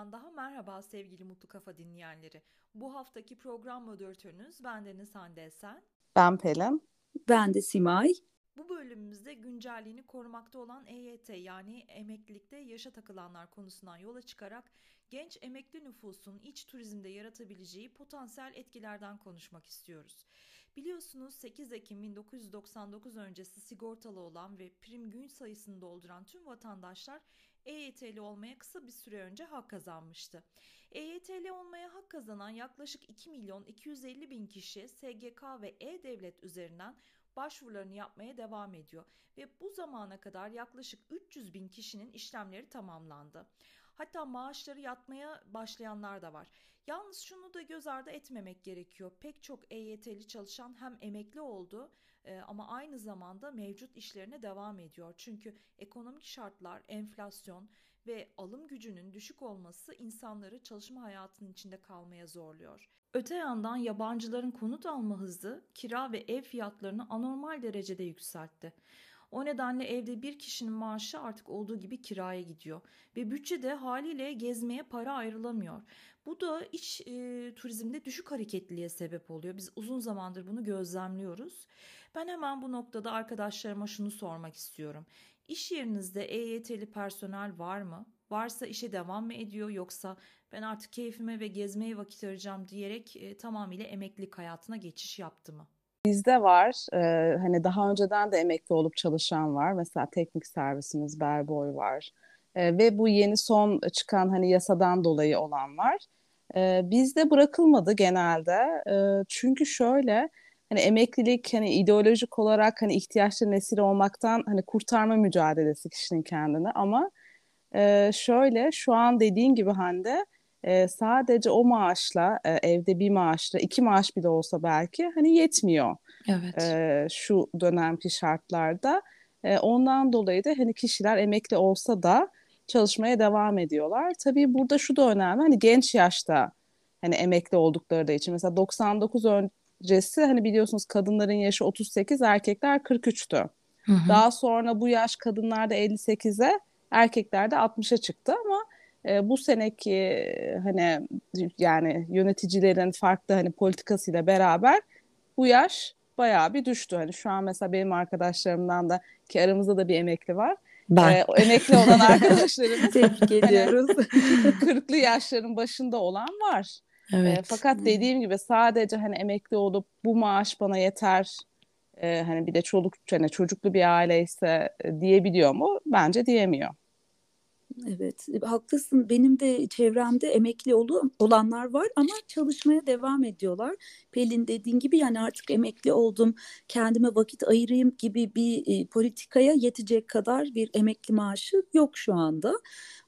bölümünden daha merhaba sevgili Mutlu Kafa dinleyenleri. Bu haftaki program moderatörünüz bendeniz Hande Esen. Ben Pelin. Ben de Simay. Bu bölümümüzde güncelliğini korumakta olan EYT yani emeklilikte yaşa takılanlar konusundan yola çıkarak genç emekli nüfusun iç turizmde yaratabileceği potansiyel etkilerden konuşmak istiyoruz. Biliyorsunuz 8 Ekim 1999 öncesi sigortalı olan ve prim gün sayısını dolduran tüm vatandaşlar EYT'li olmaya kısa bir süre önce hak kazanmıştı. EYT'li olmaya hak kazanan yaklaşık 2 milyon 250 bin kişi SGK ve E-Devlet üzerinden başvurularını yapmaya devam ediyor ve bu zamana kadar yaklaşık 300 bin kişinin işlemleri tamamlandı. Hatta maaşları yatmaya başlayanlar da var. Yalnız şunu da göz ardı etmemek gerekiyor. Pek çok EYT'li çalışan hem emekli oldu e, ama aynı zamanda mevcut işlerine devam ediyor. Çünkü ekonomik şartlar, enflasyon ve alım gücünün düşük olması insanları çalışma hayatının içinde kalmaya zorluyor. Öte yandan yabancıların konut alma hızı kira ve ev fiyatlarını anormal derecede yükseltti. O nedenle evde bir kişinin maaşı artık olduğu gibi kiraya gidiyor ve bütçede haliyle gezmeye para ayrılamıyor. Bu da iç e, turizmde düşük hareketliliğe sebep oluyor. Biz uzun zamandır bunu gözlemliyoruz. Ben hemen bu noktada arkadaşlarıma şunu sormak istiyorum. İş yerinizde EYT'li personel var mı? Varsa işe devam mı ediyor yoksa ben artık keyfime ve gezmeye vakit arayacağım diyerek e, tamamıyla emeklilik hayatına geçiş yaptı mı? Bizde var. E, hani daha önceden de emekli olup çalışan var. Mesela teknik servisimiz Berboy var. E, ve bu yeni son çıkan hani yasadan dolayı olan var. E, bizde bırakılmadı genelde. E, çünkü şöyle hani emeklilik hani ideolojik olarak hani ihtiyaçları nesil olmaktan hani kurtarma mücadelesi kişinin kendini ama e, şöyle şu an dediğin gibi Hande e, sadece o maaşla e, evde bir maaşla iki maaş bile olsa belki hani yetmiyor. Evet. E, şu dönemki şartlarda. E, ondan dolayı da hani kişiler emekli olsa da çalışmaya devam ediyorlar. Tabii burada şu da önemli. Hani genç yaşta hani emekli oldukları da için mesela 99 öncesi hani biliyorsunuz kadınların yaşı 38, erkekler 43'tü. Hı hı. Daha sonra bu yaş kadınlarda 58'e, erkeklerde 60'a çıktı ama e, bu seneki hani yani yöneticilerin farklı hani politikasıyla beraber bu yaş bayağı bir düştü. Hani şu an mesela benim arkadaşlarımdan da ki aramızda da bir emekli var. Ben. Ee, emekli olan arkadaşlarımız. Tebrik hani ediyoruz. Kırklı yaşların başında olan var. Evet. E, fakat dediğim gibi sadece hani emekli olup bu maaş bana yeter e, hani bir de çoluk hani çocuklu bir aileyse e, diyebiliyor mu? Bence diyemiyor. Evet, e, haklısın. Benim de çevremde emekli olu olanlar var ama çalışmaya devam ediyorlar. Pelin dediğin gibi yani artık emekli oldum, kendime vakit ayırayım gibi bir e, politikaya yetecek kadar bir emekli maaşı yok şu anda.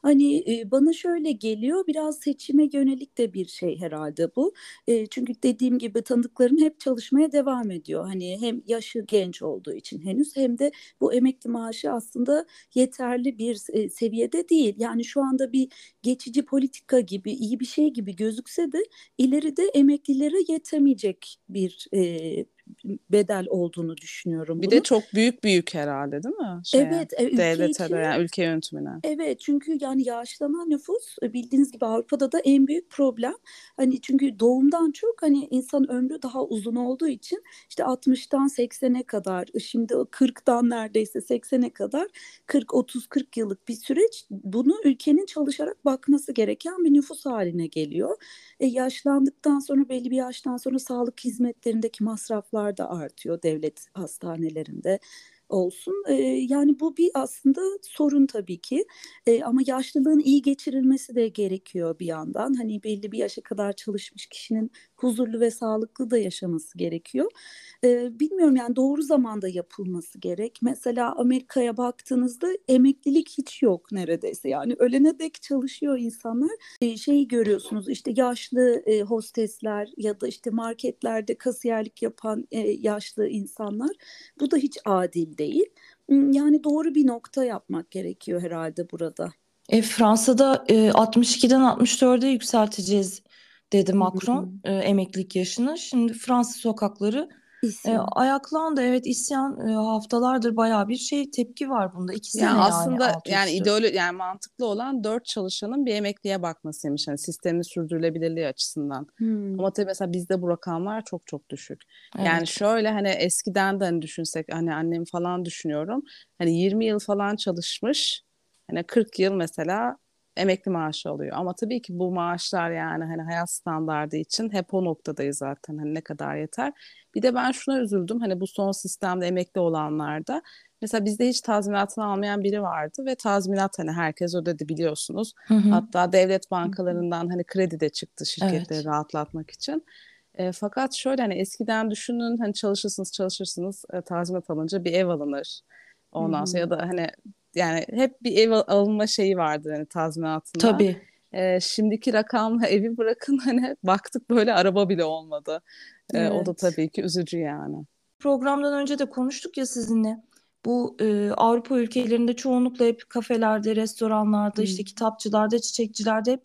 Hani e, bana şöyle geliyor, biraz seçime yönelik de bir şey herhalde bu. E, çünkü dediğim gibi tanıdıklarım hep çalışmaya devam ediyor. Hani hem yaşı genç olduğu için henüz hem de bu emekli maaşı aslında yeterli bir e, seviyede değil. Yani şu anda bir geçici politika gibi iyi bir şey gibi gözükse de ileride emeklilere yetemeyecek bir e, bedel olduğunu düşünüyorum. Bir bunu. de çok büyük büyük herhalde değil mi? Şeye, evet. E, devlete de yani ülke yönetimine. Evet çünkü yani yaşlanan nüfus e, bildiğiniz gibi Avrupa'da da en büyük problem. Hani çünkü doğumdan çok hani insan ömrü daha uzun olduğu için işte 60'tan 80'e kadar şimdi 40'dan neredeyse 80'e kadar 40 30 40 yıllık bir süreç bunu ülkenin çalışarak bakması gereken bir nüfus haline geliyor. E, yaşlandıktan sonra belli bir yaştan sonra sağlık hizmetlerindeki masraflar da artıyor devlet hastanelerinde olsun. E, yani bu bir aslında sorun tabii ki. E, ama yaşlılığın iyi geçirilmesi de gerekiyor bir yandan. Hani belli bir yaşa kadar çalışmış kişinin huzurlu ve sağlıklı da yaşaması gerekiyor. E, bilmiyorum yani doğru zamanda yapılması gerek. Mesela Amerika'ya baktığınızda emeklilik hiç yok neredeyse. Yani ölene dek çalışıyor insanlar. E, şeyi görüyorsunuz işte yaşlı e, hostesler ya da işte marketlerde kasiyerlik yapan e, yaşlı insanlar. Bu da hiç adil değil. Yani doğru bir nokta yapmak gerekiyor herhalde burada. E, Fransa'da e, 62'den 64'e yükselteceğiz dedi Macron e, emeklilik yaşını. Şimdi Fransız sokakları E, ayaklandı evet isyan e, haftalardır bayağı bir şey tepki var bunda. İki sene yani aslında yani, yani ideolo yani mantıklı olan dört çalışanın bir emekliye bakmasıymış. Yani sistemin sürdürülebilirliği açısından. Hmm. Ama tabii mesela bizde bu rakamlar çok çok düşük. Evet. Yani şöyle hani eskiden de hani düşünsek hani annem falan düşünüyorum. Hani 20 yıl falan çalışmış. Hani 40 yıl mesela emekli maaşı alıyor. Ama tabii ki bu maaşlar yani hani hayat standardı için hep o noktadayız zaten. Hani ne kadar yeter. Bir de ben şuna üzüldüm. Hani bu son sistemde emekli olanlarda mesela bizde hiç tazminatını almayan biri vardı ve tazminat hani herkes ödedi biliyorsunuz. Hı hı. Hatta devlet bankalarından hani kredi de çıktı şirketleri evet. rahatlatmak için. E, fakat şöyle hani eskiden düşünün hani çalışırsınız çalışırsınız e, tazminat alınca bir ev alınır. Ondan hı. sonra ya da hani yani hep bir ev alınma şeyi vardı hani tazminatında. Tabii. Ee, şimdiki rakamla evi bırakın hani baktık böyle araba bile olmadı. Ee, evet. O da tabii ki üzücü yani. Programdan önce de konuştuk ya sizinle. Bu e, Avrupa ülkelerinde çoğunlukla hep kafelerde, restoranlarda, hmm. işte kitapçılarda, çiçekçilerde hep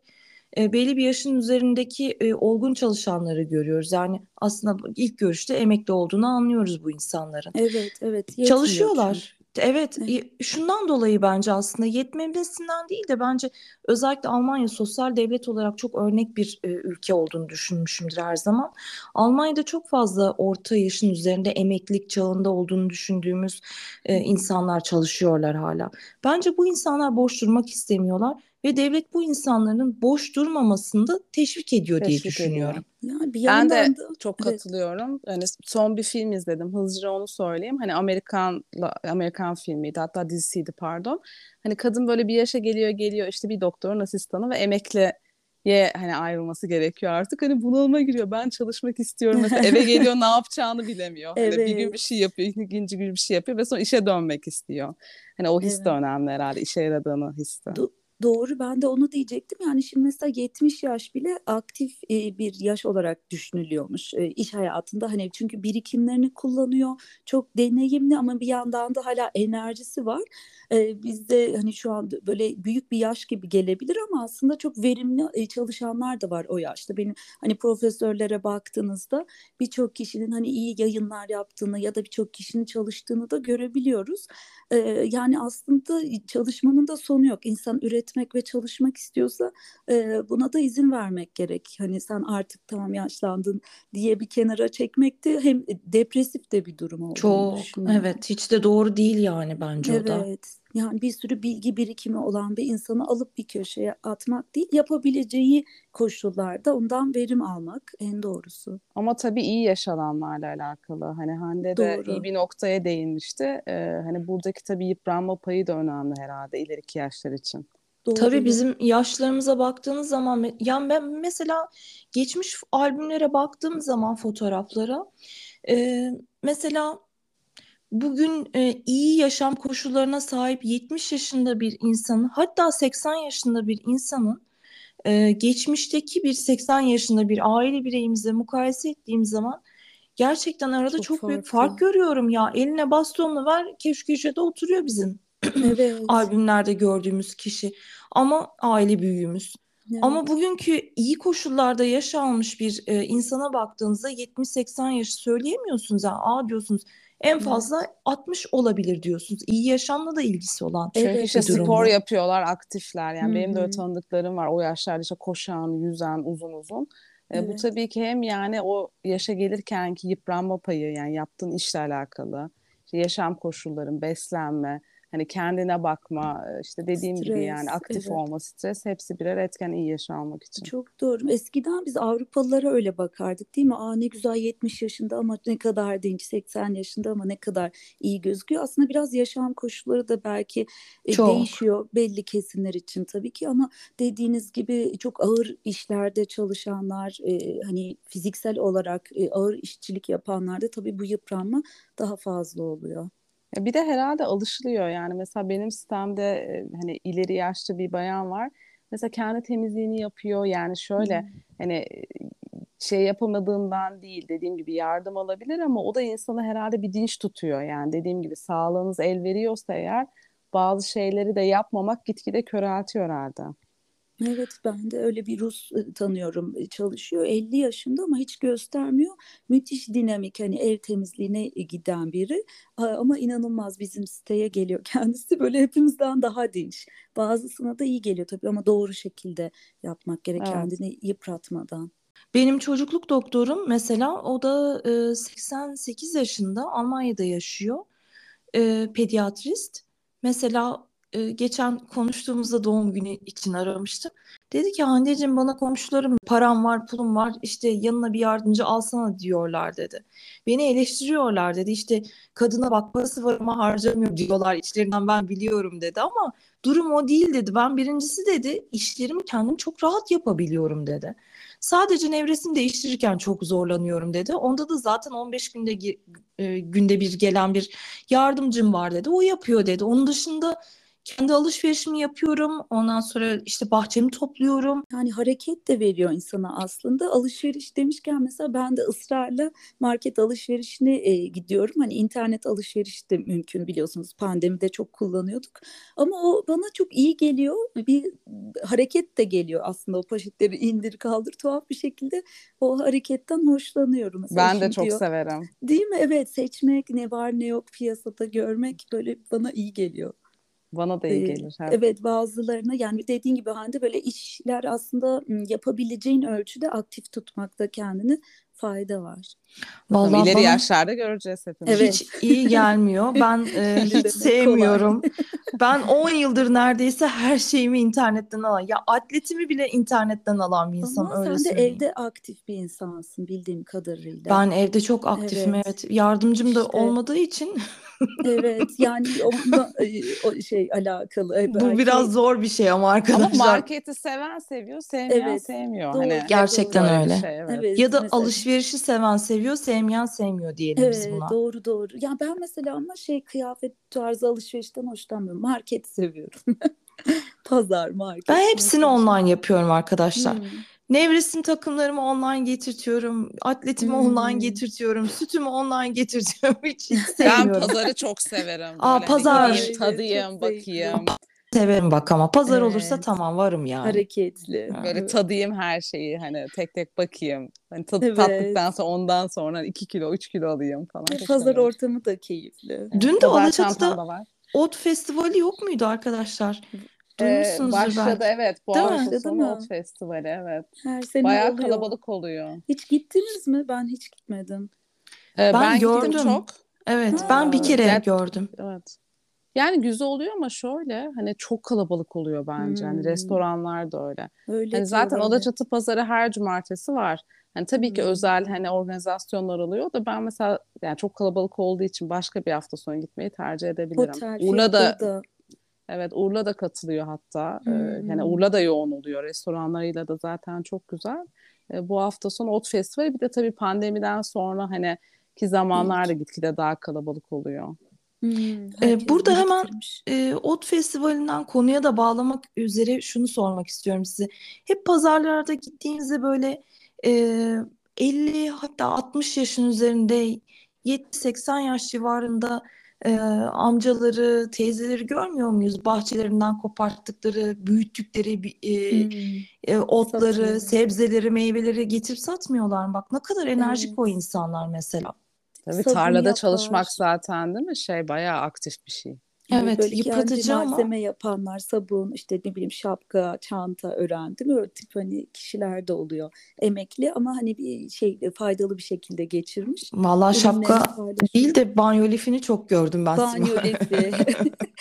e, belli bir yaşın üzerindeki e, olgun çalışanları görüyoruz. Yani aslında ilk görüşte emekli olduğunu anlıyoruz bu insanların. Evet, evet. Çalışıyorlar. Evet, şundan dolayı bence aslında yetmemesinden değil de bence özellikle Almanya sosyal devlet olarak çok örnek bir e, ülke olduğunu düşünmüşümdür her zaman. Almanya'da çok fazla orta yaşın üzerinde emeklilik çağında olduğunu düşündüğümüz e, insanlar çalışıyorlar hala. Bence bu insanlar boş durmak istemiyorlar ve devlet bu insanların boş durmamasını da teşvik ediyor teşvik diye düşünüyorum. Yani bir ben de da, çok katılıyorum. Evet. Hani son bir film izledim. Hızlıca onu söyleyeyim. Hani Amerikan Amerikan filmiydi. Hatta dizisiydi pardon. Hani kadın böyle bir yaşa geliyor geliyor işte bir doktorun asistanı ve emekli ye hani ayrılması gerekiyor artık. Hani bunalıma giriyor. Ben çalışmak istiyorum. Mesela eve geliyor ne yapacağını bilemiyor. Evet. Hani bir gün bir şey yapıyor, ikinci gün bir şey yapıyor ve sonra işe dönmek istiyor. Hani o his evet. de önemli herhalde. işe yaradığını his de. Du- Doğru ben de onu diyecektim. Yani şimdi mesela 70 yaş bile aktif e, bir yaş olarak düşünülüyormuş e, iş hayatında. Hani çünkü birikimlerini kullanıyor. Çok deneyimli ama bir yandan da hala enerjisi var. E, bizde hani şu an böyle büyük bir yaş gibi gelebilir ama aslında çok verimli e, çalışanlar da var o yaşta. Benim hani profesörlere baktığınızda birçok kişinin hani iyi yayınlar yaptığını ya da birçok kişinin çalıştığını da görebiliyoruz. E, yani aslında çalışmanın da sonu yok. İnsan üretmek ve çalışmak istiyorsa e, buna da izin vermek gerek. Hani sen artık tamam yaşlandın diye bir kenara çekmek de hem depresif de bir durum olduğunu Çok evet hiç de doğru değil yani bence o da. Evet. Yani bir sürü bilgi birikimi olan bir insanı alıp bir köşeye atmak değil, yapabileceği koşullarda ondan verim almak en doğrusu. Ama tabii iyi yaşananlarla alakalı. Hani Hande de Doğru. iyi bir noktaya değinmişti. Ee, hani buradaki tabii yıpranma payı da önemli herhalde ileriki yaşlar için. Doğru. Tabii bizim yaşlarımıza baktığınız zaman yani ben mesela geçmiş albümlere baktığım zaman fotoğraflara e, mesela bugün e, iyi yaşam koşullarına sahip 70 yaşında bir insanın hatta 80 yaşında bir insanın e, geçmişteki bir 80 yaşında bir aile bireyimize mukayese ettiğim zaman gerçekten arada çok, çok büyük fark görüyorum ya. Eline bastonunu ver keşke oturuyor bizim evet. albümlerde gördüğümüz kişi ama aile büyüğümüz. Evet. Ama bugünkü iyi koşullarda yaş almış bir e, insana baktığınızda 70-80 yaşı söyleyemiyorsunuz. Yani, Aa diyorsunuz en fazla evet. 60 olabilir diyorsunuz. İyi yaşamla da ilgisi olan Çünkü evet. işte spor yapıyorlar, aktifler. Yani Hı-hı. benim de öyle tanıdıklarım var. O yaşlarda işte koşan, yüzen, uzun uzun. Evet. E, bu tabii ki hem yani o yaşa gelirkenki yıpranma payı yani yaptığın işle alakalı. İşte yaşam koşulların, beslenme, hani kendine bakma, işte dediğim stres, gibi yani aktif evet. olma, stres hepsi birer etken iyi yaşamak için. Çok doğru. Eskiden biz Avrupalılara öyle bakardık değil mi? Aa ne güzel 70 yaşında ama ne kadar dinç, 80 yaşında ama ne kadar iyi gözüküyor. Aslında biraz yaşam koşulları da belki e, çok. değişiyor belli kesimler için tabii ki ama dediğiniz gibi çok ağır işlerde çalışanlar, e, hani fiziksel olarak e, ağır işçilik yapanlarda tabii bu yıpranma daha fazla oluyor. Bir de herhalde alışılıyor yani mesela benim sistemde hani ileri yaşlı bir bayan var. Mesela kendi temizliğini yapıyor yani şöyle hmm. hani şey yapamadığından değil dediğim gibi yardım alabilir ama o da insanı herhalde bir dinç tutuyor yani dediğim gibi sağlığınız el veriyorsa eğer bazı şeyleri de yapmamak gitgide köreltiyor herhalde. Evet ben de öyle bir Rus tanıyorum çalışıyor 50 yaşında ama hiç göstermiyor müthiş dinamik hani ev temizliğine giden biri ama inanılmaz bizim siteye geliyor kendisi böyle hepimizden daha dinç bazısına da iyi geliyor tabii ama doğru şekilde yapmak gerek Evet. kendini yıpratmadan. Benim çocukluk doktorum mesela o da e, 88 yaşında Almanya'da yaşıyor. Pediatrist. Mesela e, geçen konuştuğumuzda doğum günü için aramıştım. Dedi ki Hande'cim bana komşularım param var pulum var işte yanına bir yardımcı alsana diyorlar dedi. Beni eleştiriyorlar dedi işte kadına bak parası var ama harcamıyor diyorlar içlerinden ben biliyorum dedi ama durum o değil dedi. Ben birincisi dedi işlerimi kendim çok rahat yapabiliyorum dedi. Sadece nevresim değiştirirken çok zorlanıyorum dedi. Onda da zaten 15 günde e, günde bir gelen bir yardımcım var dedi. O yapıyor dedi. Onun dışında kendi alışverişimi yapıyorum. Ondan sonra işte bahçemi topluyorum. Yani hareket de veriyor insana aslında. Alışveriş demişken mesela ben de ısrarla market alışverişine e, gidiyorum. Hani internet alışveriş de mümkün biliyorsunuz. Pandemide çok kullanıyorduk. Ama o bana çok iyi geliyor. Bir hareket de geliyor aslında o poşetleri indir kaldır tuhaf bir şekilde o hareketten hoşlanıyorum. Mesela ben de çok diyor, severim. Değil mi? Evet seçmek ne var ne yok piyasada görmek böyle bana iyi geliyor. Bana da iyi gelir. Evet. evet bazılarına yani dediğin gibi Hande böyle işler aslında yapabileceğin ölçüde aktif tutmakta kendini fayda var. Vallahi ileri bana... yaşlarda göreceğiz hepimiz. Evet. Hiç iyi gelmiyor. Ben e, hiç sevmiyorum. ben 10 yıldır neredeyse her şeyimi internetten alan. Ya atletimi bile internetten alan bir insan Ama öyle sen de evde aktif bir insansın bildiğim kadarıyla. Ben evde çok aktifim evet. evet. Yardımcım da işte. olmadığı için. evet yani onunla o şey alakalı. Belki. Bu biraz zor bir şey ama arkadaşlar. Ama marketi seven seviyor, sevmeyen evet. sevmiyor. Doğru. Hani Gerçekten öyle. Şey, evet. Evet, ya da mesela. Alışverişi seven seviyor, sevmeyen sevmiyor diyelim evet, biz buna. Doğru doğru. Ya ben mesela ama şey kıyafet tarzı alışverişten hoşlanmıyorum. Market seviyorum. Pazar, market. Ben hepsini market. online yapıyorum arkadaşlar. Hmm. Nevresim takımlarımı online getirtiyorum. Atletimi hmm. online getirtiyorum. Sütümü online getirtiyorum. Hiç, hiç sevmiyorum. Ben pazarı çok severim. Aa, Böyle pazar. Hani tadayım, bakayım. Severim bak ama pazar evet. olursa tamam varım yani. Hareketli. Böyle tadayım her şeyi hani tek tek bakayım. Hani tadı evet. tattıktan sonra ondan sonra 2 kilo 3 kilo alayım falan. Pazar ortamı da keyifli. Dün de Alaçatı'da Ot Festivali yok muydu arkadaşlar? Duymuşsunuzdur ee, başladı belki. evet. Bu hafta sonu Ot Festivali evet. Her sene Bayağı oluyor. kalabalık oluyor. Hiç gittiniz mi? Ben hiç gitmedim. Ee, ben, ben gördüm çok. Evet ha, ben bir kere evet. gördüm. Evet. Yani güzel oluyor ama şöyle hani çok kalabalık oluyor bence. Hani hmm. Hani restoranlar da öyle. Öyle hani zaten Alaçatı Pazarı her cumartesi var. Hani tabii hmm. ki özel hani organizasyonlar oluyor da ben mesela yani çok kalabalık olduğu için başka bir hafta sonu gitmeyi tercih edebilirim. Otel, Urla'da da Evet Urla da katılıyor hatta. Hmm. Ee, yani Urla da yoğun oluyor. Restoranlarıyla da zaten çok güzel. Ee, bu hafta sonu Ot Festivali bir de tabii pandemiden sonra hani ki zamanlarda evet. gitgide daha kalabalık oluyor. Ee, burada hemen e, Ot Festivali'nden konuya da bağlamak üzere şunu sormak istiyorum size. Hep pazarlarda gittiğinizde böyle e, 50 hatta 60 yaşın üzerinde 70-80 yaş civarında e, amcaları, teyzeleri görmüyor muyuz? Bahçelerinden koparttıkları, büyüttükleri e, hmm. e, otları, Satıyor. sebzeleri, meyveleri getirip satmıyorlar mı? Bak ne kadar enerjik evet. o insanlar mesela. Tabii Sabun tarlada yapar. çalışmak zaten değil mi? Şey bayağı aktif bir şey. Evet, böyle yıpratıcı ama malzeme yapanlar, sabun, işte ne bileyim şapka, çanta ören değil mi? Öyle tip hani kişiler de oluyor. Emekli ama hani bir şey faydalı bir şekilde geçirmiş. Vallahi şapka değil de banyo lifini çok gördüm ben. Banyo lifi.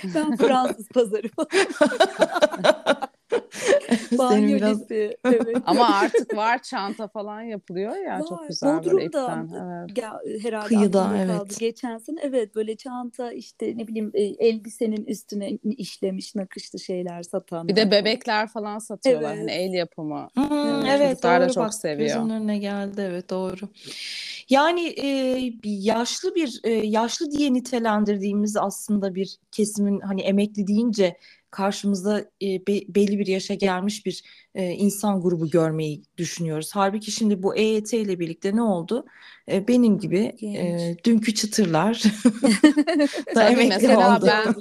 ben Fransız pazarı. Banyo biraz... Evet. Ama artık var çanta falan yapılıyor ya var. çok güzel Bodrum'da, böyle ipten. Evet. herhalde Kıyıda, evet. kaldı. Geçen sene evet böyle çanta işte ne bileyim e, elbisenin üstüne işlemiş nakışlı şeyler satan. Bir de bebekler falan satıyorlar evet. hani el yapımı. Hmm, evet, Çocuklar doğru, da çok bak, seviyor. Gözümün önüne geldi evet doğru. Yani e, yaşlı bir e, yaşlı diye nitelendirdiğimiz aslında bir kesimin hani emekli deyince karşımızda e, be, belli bir yaşa gelmiş bir e, insan grubu görmeyi düşünüyoruz. Halbuki şimdi bu EYT ile birlikte ne oldu? E, benim gibi e, dünkü çıtırlar da emekli mesela oldu. Ben,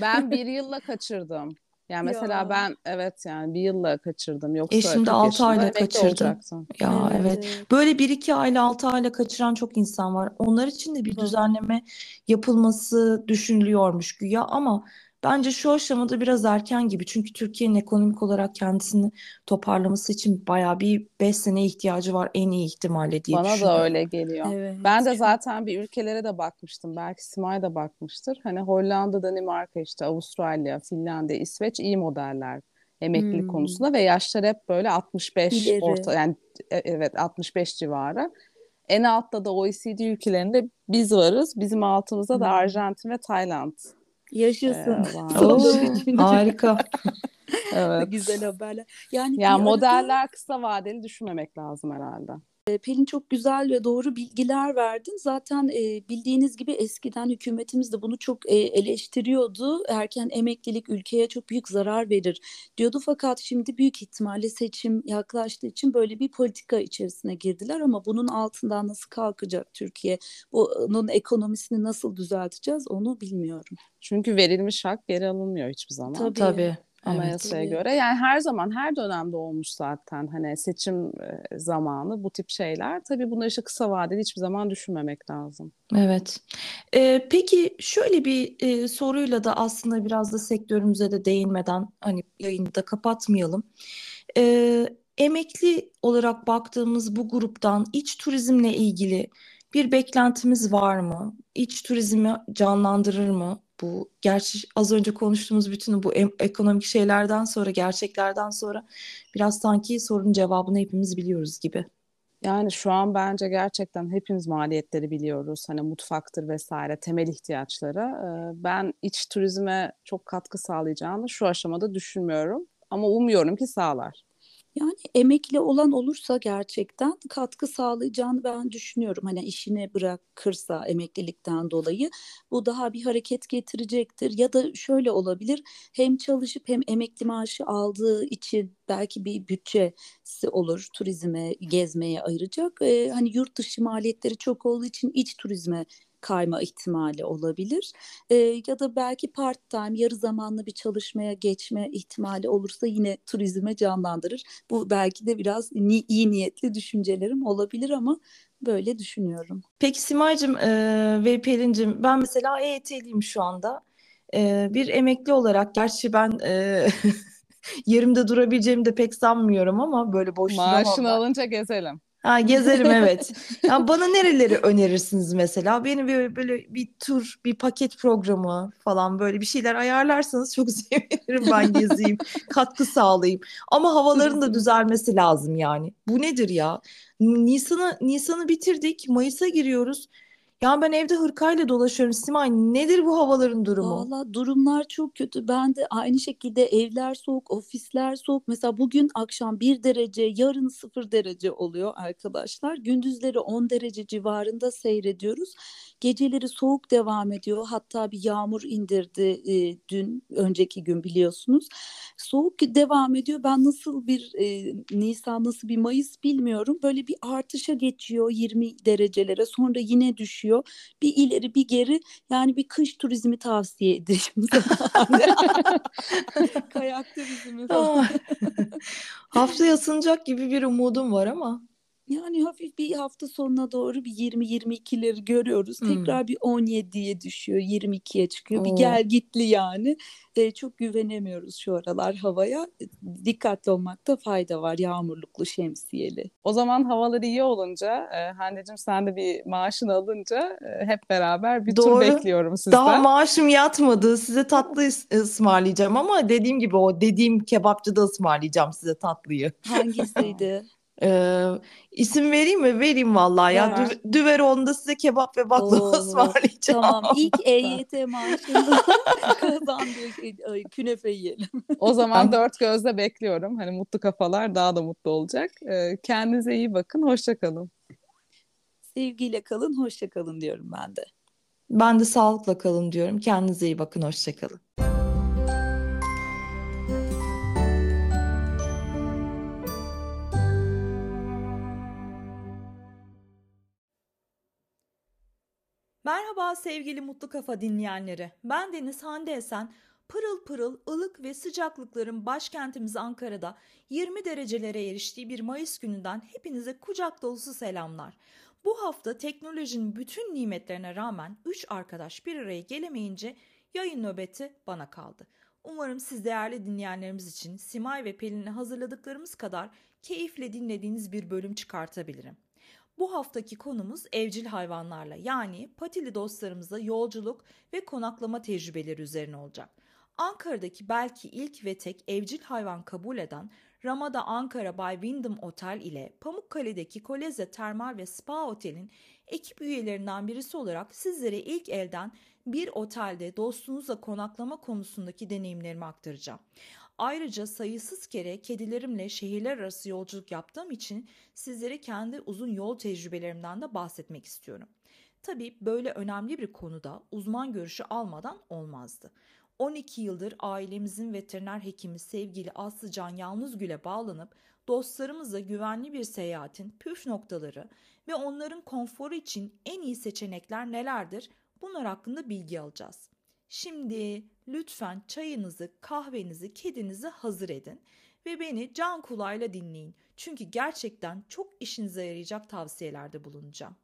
ben bir yılla kaçırdım. Yani mesela Ya. ben evet yani bir yılla kaçırdım. Yoksa Eşim de çok 6 yaşında ayla kaçırdı. Ya Evet, evet. Böyle 1-2 ayla 6 ayla kaçıran çok insan var. Onlar için de bir Var. düzenleme yapılması düşünülüyormuş güya ama bence şu aşamada biraz erken gibi. Çünkü Türkiye'nin ekonomik olarak kendisini toparlaması için bayağı bir 5 sene ihtiyacı var en iyi ihtimalle diye Bana da öyle geliyor. Evet. Ben de zaten bir ülkelere de bakmıştım. Belki Simay da bakmıştır. Hani Hollanda, Danimarka işte Avustralya, Finlandiya, İsveç iyi modeller emeklilik Hmm. konusunda ve yaşlar hep böyle 65 İleri. orta yani e- evet 65 civarı. En altta da OECD ülkelerinde biz varız. Bizim altımızda da Hmm. Arjantin ve Tayland. Yaşasın. Ee, Oo, harika. Evet. güzel haberler. Yani arada- modeller kısa vadeli düşünmemek lazım herhalde. E, Pelin çok güzel ve doğru bilgiler verdin. Zaten e, bildiğiniz gibi eskiden hükümetimiz de bunu çok e, eleştiriyordu. Erken emeklilik ülkeye çok büyük zarar verir diyordu. Fakat şimdi büyük ihtimalle seçim yaklaştığı için böyle bir politika içerisine girdiler. Ama bunun altından nasıl kalkacak Türkiye? Bunun ekonomisini nasıl düzelteceğiz onu bilmiyorum. Çünkü verilmiş hak geri alınmıyor hiçbir zaman. Tabii. Tabii. Evet. Anayasaya tabii. göre. Yani her zaman her dönemde olmuş zaten hani seçim e, zamanı bu tip şeyler. Tabii bunları işte kısa vadeli hiçbir zaman düşünmemek lazım. Evet. Ee, peki şöyle bir e, soruyla da aslında biraz da sektörümüze de değinmeden hani yayını da kapatmayalım. Ee, emekli olarak baktığımız bu gruptan iç turizmle ilgili bir beklentimiz var mı? İç turizmi canlandırır mı? Bu gerçi az önce konuştuğumuz bütün bu ekonomik şeylerden sonra, gerçeklerden sonra biraz sanki sorunun cevabını hepimiz biliyoruz gibi. Yani şu an bence gerçekten hepimiz maliyetleri biliyoruz. Hani mutfaktır vesaire temel ihtiyaçları. Ee, Ben iç turizme çok katkı sağlayacağını şu aşamada düşünmüyorum. Ama umuyorum ki sağlar. Yani emekli olan olursa gerçekten katkı sağlayacağını ben düşünüyorum. Hani işini bırakırsa emeklilikten dolayı bu daha bir hareket getirecektir. Ya da şöyle olabilir hem çalışıp hem emekli maaşı aldığı için belki bir bütçesi olur turizme, gezmeye ayıracak. Ee, hani yurt dışı maliyetleri çok olduğu için iç turizme kayma ihtimali olabilir. Ee, ya da belki part time yarı zamanlı bir çalışmaya geçme ihtimali olursa yine turizme canlandırır. Bu belki de biraz ni- iyi niyetli düşüncelerim olabilir ama böyle düşünüyorum. Peki Simay'cığım e, ve Pelin'cim ben mesela EYT'liyim şu anda. E, bir emekli olarak gerçi ben e, yerimde durabileceğimi de pek sanmıyorum ama böyle boş duramam Maaşını alınca gezelim. Ha, gezerim evet. Ya bana nereleri önerirsiniz mesela? Beni böyle, böyle bir tur, bir paket programı falan böyle bir şeyler ayarlarsanız çok sevinirim ben gezeyim, katkı sağlayayım. Ama havaların da düzelmesi lazım yani. Bu nedir ya? Nisan'ı Nisan'ı bitirdik, Mayıs'a giriyoruz. Ya ben evde hırkayla dolaşıyorum. Simay nedir bu havaların durumu? Valla durumlar çok kötü. Ben de aynı şekilde evler soğuk, ofisler soğuk. Mesela bugün akşam 1 derece, yarın 0 derece oluyor arkadaşlar. Gündüzleri 10 derece civarında seyrediyoruz. Geceleri soğuk devam ediyor. Hatta bir yağmur indirdi e, dün, önceki gün biliyorsunuz. Soğuk devam ediyor. Ben nasıl bir e, Nisan, nasıl bir Mayıs bilmiyorum. Böyle bir artışa geçiyor 20 derecelere. Sonra yine düşüyor. Bir ileri bir geri. Yani bir kış turizmi tavsiye ederim. Kayak turizmi falan. Ah. Haftaya ısınacak gibi bir umudum var ama. Yani hafif bir hafta sonuna doğru bir 20-22'leri görüyoruz. Hmm. Tekrar bir 17'ye düşüyor, 22'ye çıkıyor. Bir Oo. gel gitli yani. E, çok güvenemiyoruz şu aralar havaya. E, Dikkatli olmakta fayda var. Yağmurluklu, şemsiyeli. O zaman havalar iyi olunca, e, Hande'cim sen de bir maaşını alınca e, hep beraber bir tur Doğru. bekliyorum sizden. Daha maaşım yatmadı. Size tatlı ıs- ısmarlayacağım ama dediğim gibi o dediğim kebapçıda ısmarlayacağım size tatlıyı. Hangisiydi? Ee, isim vereyim mi? Vereyim vallahi ya. Ver. Dü- Düveroğlu'nda size kebap ve baklava Oo, ısmarlayacağım. tamam. İlk EYT maaşında kazandığı ay, künefe yiyelim. O zaman dört gözle bekliyorum. Hani mutlu kafalar daha da mutlu olacak. Kendinize iyi bakın, hoşça kalın. Sevgiyle kalın, hoşça kalın diyorum ben de. Ben de sağlıkla kalın diyorum. Kendinize iyi bakın. Hoşça kalın. Merhaba sevgili Mutlu Kafa dinleyenleri. Ben Deniz Hande Esen. pırıl pırıl ılık ve sıcaklıkların başkentimiz Ankara'da 20 derecelere eriştiği bir Mayıs gününden hepinize kucak dolusu selamlar. Bu hafta teknolojinin bütün nimetlerine rağmen 3 arkadaş bir araya gelemeyince yayın nöbeti bana kaldı. Umarım siz değerli dinleyenlerimiz için Simay ve Pelin'le hazırladıklarımız kadar keyifle dinlediğiniz bir bölüm çıkartabilirim. Bu haftaki konumuz evcil hayvanlarla yani patili dostlarımızla yolculuk ve konaklama tecrübeleri üzerine olacak. Ankara'daki belki ilk ve tek evcil hayvan kabul eden Ramada Ankara Bay Wyndham Otel ile Pamukkale'deki Koleze Termal ve Spa Otel'in ekip üyelerinden birisi olarak sizlere ilk elden bir otelde dostunuzla konaklama konusundaki deneyimlerimi aktaracağım. Ayrıca sayısız kere kedilerimle şehirler arası yolculuk yaptığım için sizlere kendi uzun yol tecrübelerimden de bahsetmek istiyorum. Tabii böyle önemli bir konuda uzman görüşü almadan olmazdı. 12 yıldır ailemizin veteriner hekimi sevgili Aslıcan Yalnızgül'e bağlanıp dostlarımızla güvenli bir seyahatin püf noktaları ve onların konforu için en iyi seçenekler nelerdir bunlar hakkında bilgi alacağız. Şimdi lütfen çayınızı, kahvenizi, kedinizi hazır edin ve beni can kulağıyla dinleyin. Çünkü gerçekten çok işinize yarayacak tavsiyelerde bulunacağım.